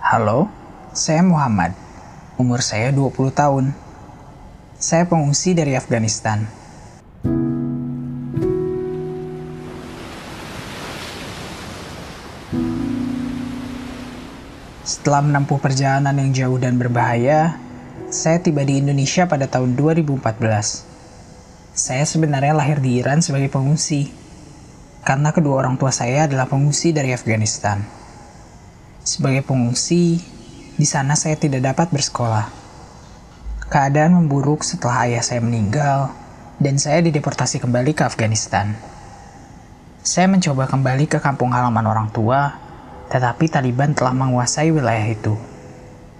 Halo, saya Muhammad. Umur saya 20 tahun. Saya pengungsi dari Afghanistan. Setelah menempuh perjalanan yang jauh dan berbahaya, saya tiba di Indonesia pada tahun 2014. Saya sebenarnya lahir di Iran sebagai pengungsi, karena kedua orang tua saya adalah pengungsi dari Afghanistan. Sebagai pengungsi, di sana saya tidak dapat bersekolah. Keadaan memburuk setelah ayah saya meninggal, dan saya dideportasi kembali ke Afghanistan. Saya mencoba kembali ke kampung halaman orang tua, tetapi Taliban telah menguasai wilayah itu,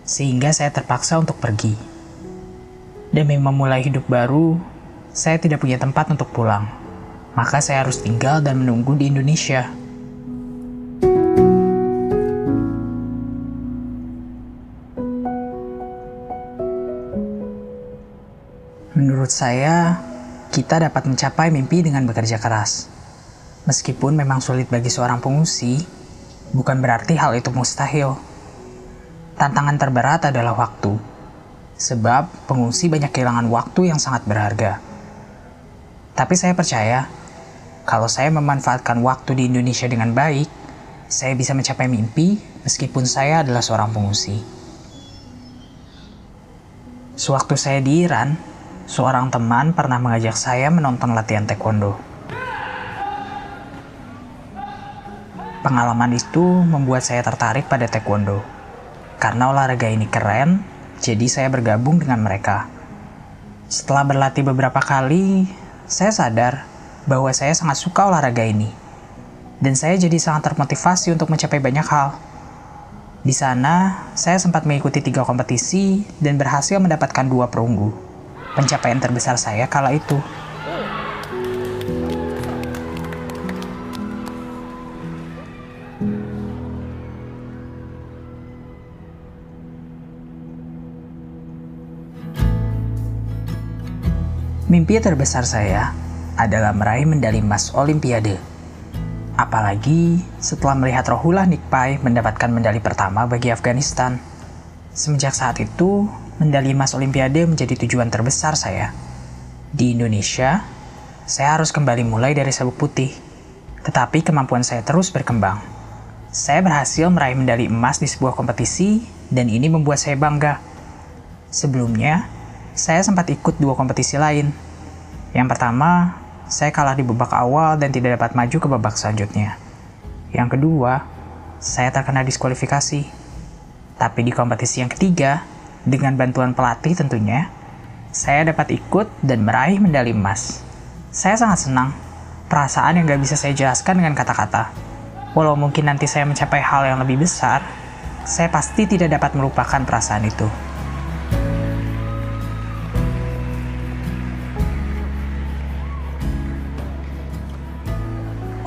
sehingga saya terpaksa untuk pergi. Demi memulai hidup baru, saya tidak punya tempat untuk pulang, maka saya harus tinggal dan menunggu di Indonesia. Menurut saya, kita dapat mencapai mimpi dengan bekerja keras. Meskipun memang sulit bagi seorang pengungsi, bukan berarti hal itu mustahil. Tantangan terberat adalah waktu, sebab pengungsi banyak kehilangan waktu yang sangat berharga. Tapi saya percaya, kalau saya memanfaatkan waktu di Indonesia dengan baik, saya bisa mencapai mimpi meskipun saya adalah seorang pengungsi. Sewaktu saya di Iran, seorang teman pernah mengajak saya menonton latihan taekwondo. Pengalaman itu membuat saya tertarik pada taekwondo. Karena olahraga ini keren, jadi saya bergabung dengan mereka. Setelah berlatih beberapa kali, saya sadar bahwa saya sangat suka olahraga ini. Dan saya jadi sangat termotivasi untuk mencapai banyak hal. Di sana, saya sempat mengikuti tiga kompetisi dan berhasil mendapatkan dua perunggu. Pencapaian terbesar saya kala itu. Mimpi terbesar saya adalah meraih medali emas Olimpiade. Apalagi setelah melihat Rohullah Nikpai mendapatkan medali pertama bagi Afghanistan. Semenjak saat itu, medali emas Olimpiade menjadi tujuan terbesar saya. Di Indonesia, saya harus kembali mulai dari sabuk putih. Tetapi kemampuan saya terus berkembang. Saya berhasil meraih medali emas di sebuah kompetisi dan ini membuat saya bangga. Sebelumnya, saya sempat ikut dua kompetisi lain. Yang pertama, saya kalah di babak awal dan tidak dapat maju ke babak selanjutnya. Yang kedua, saya terkena diskualifikasi. Tapi di kompetisi yang ketiga, dengan bantuan pelatih tentunya, saya dapat ikut dan meraih medali emas. Saya sangat senang, perasaan yang gak bisa saya jelaskan dengan kata-kata. Walau mungkin nanti saya mencapai hal yang lebih besar, saya pasti tidak dapat melupakan perasaan itu.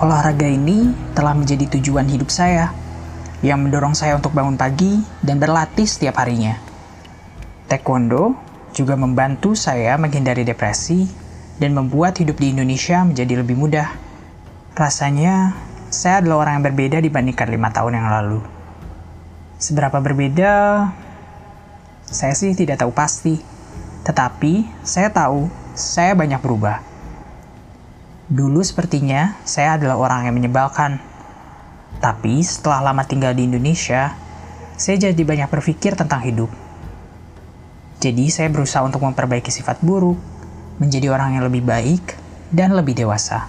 Olahraga ini telah menjadi tujuan hidup saya, yang mendorong saya untuk bangun pagi dan berlatih setiap harinya. Taekwondo juga membantu saya menghindari depresi dan membuat hidup di Indonesia menjadi lebih mudah. Rasanya, saya adalah orang yang berbeda dibandingkan lima tahun yang lalu. Seberapa berbeda, saya sih tidak tahu pasti. Tetapi, saya tahu saya banyak berubah. Dulu sepertinya saya adalah orang yang menyebalkan. Tapi setelah lama tinggal di Indonesia, saya jadi banyak berpikir tentang hidup. Jadi saya berusaha untuk memperbaiki sifat buruk, menjadi orang yang lebih baik, dan lebih dewasa.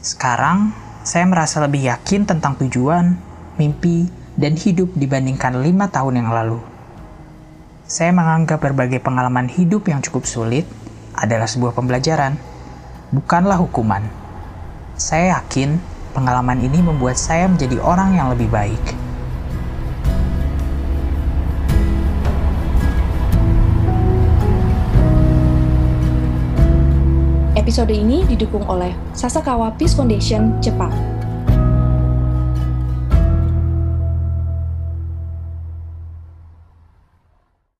Sekarang, saya merasa lebih yakin tentang tujuan, mimpi, dan hidup dibandingkan lima tahun yang lalu. Saya menganggap berbagai pengalaman hidup yang cukup sulit adalah sebuah pembelajaran bukanlah hukuman. Saya yakin pengalaman ini membuat saya menjadi orang yang lebih baik. Episode ini didukung oleh Sasakawa Peace Foundation Jepang.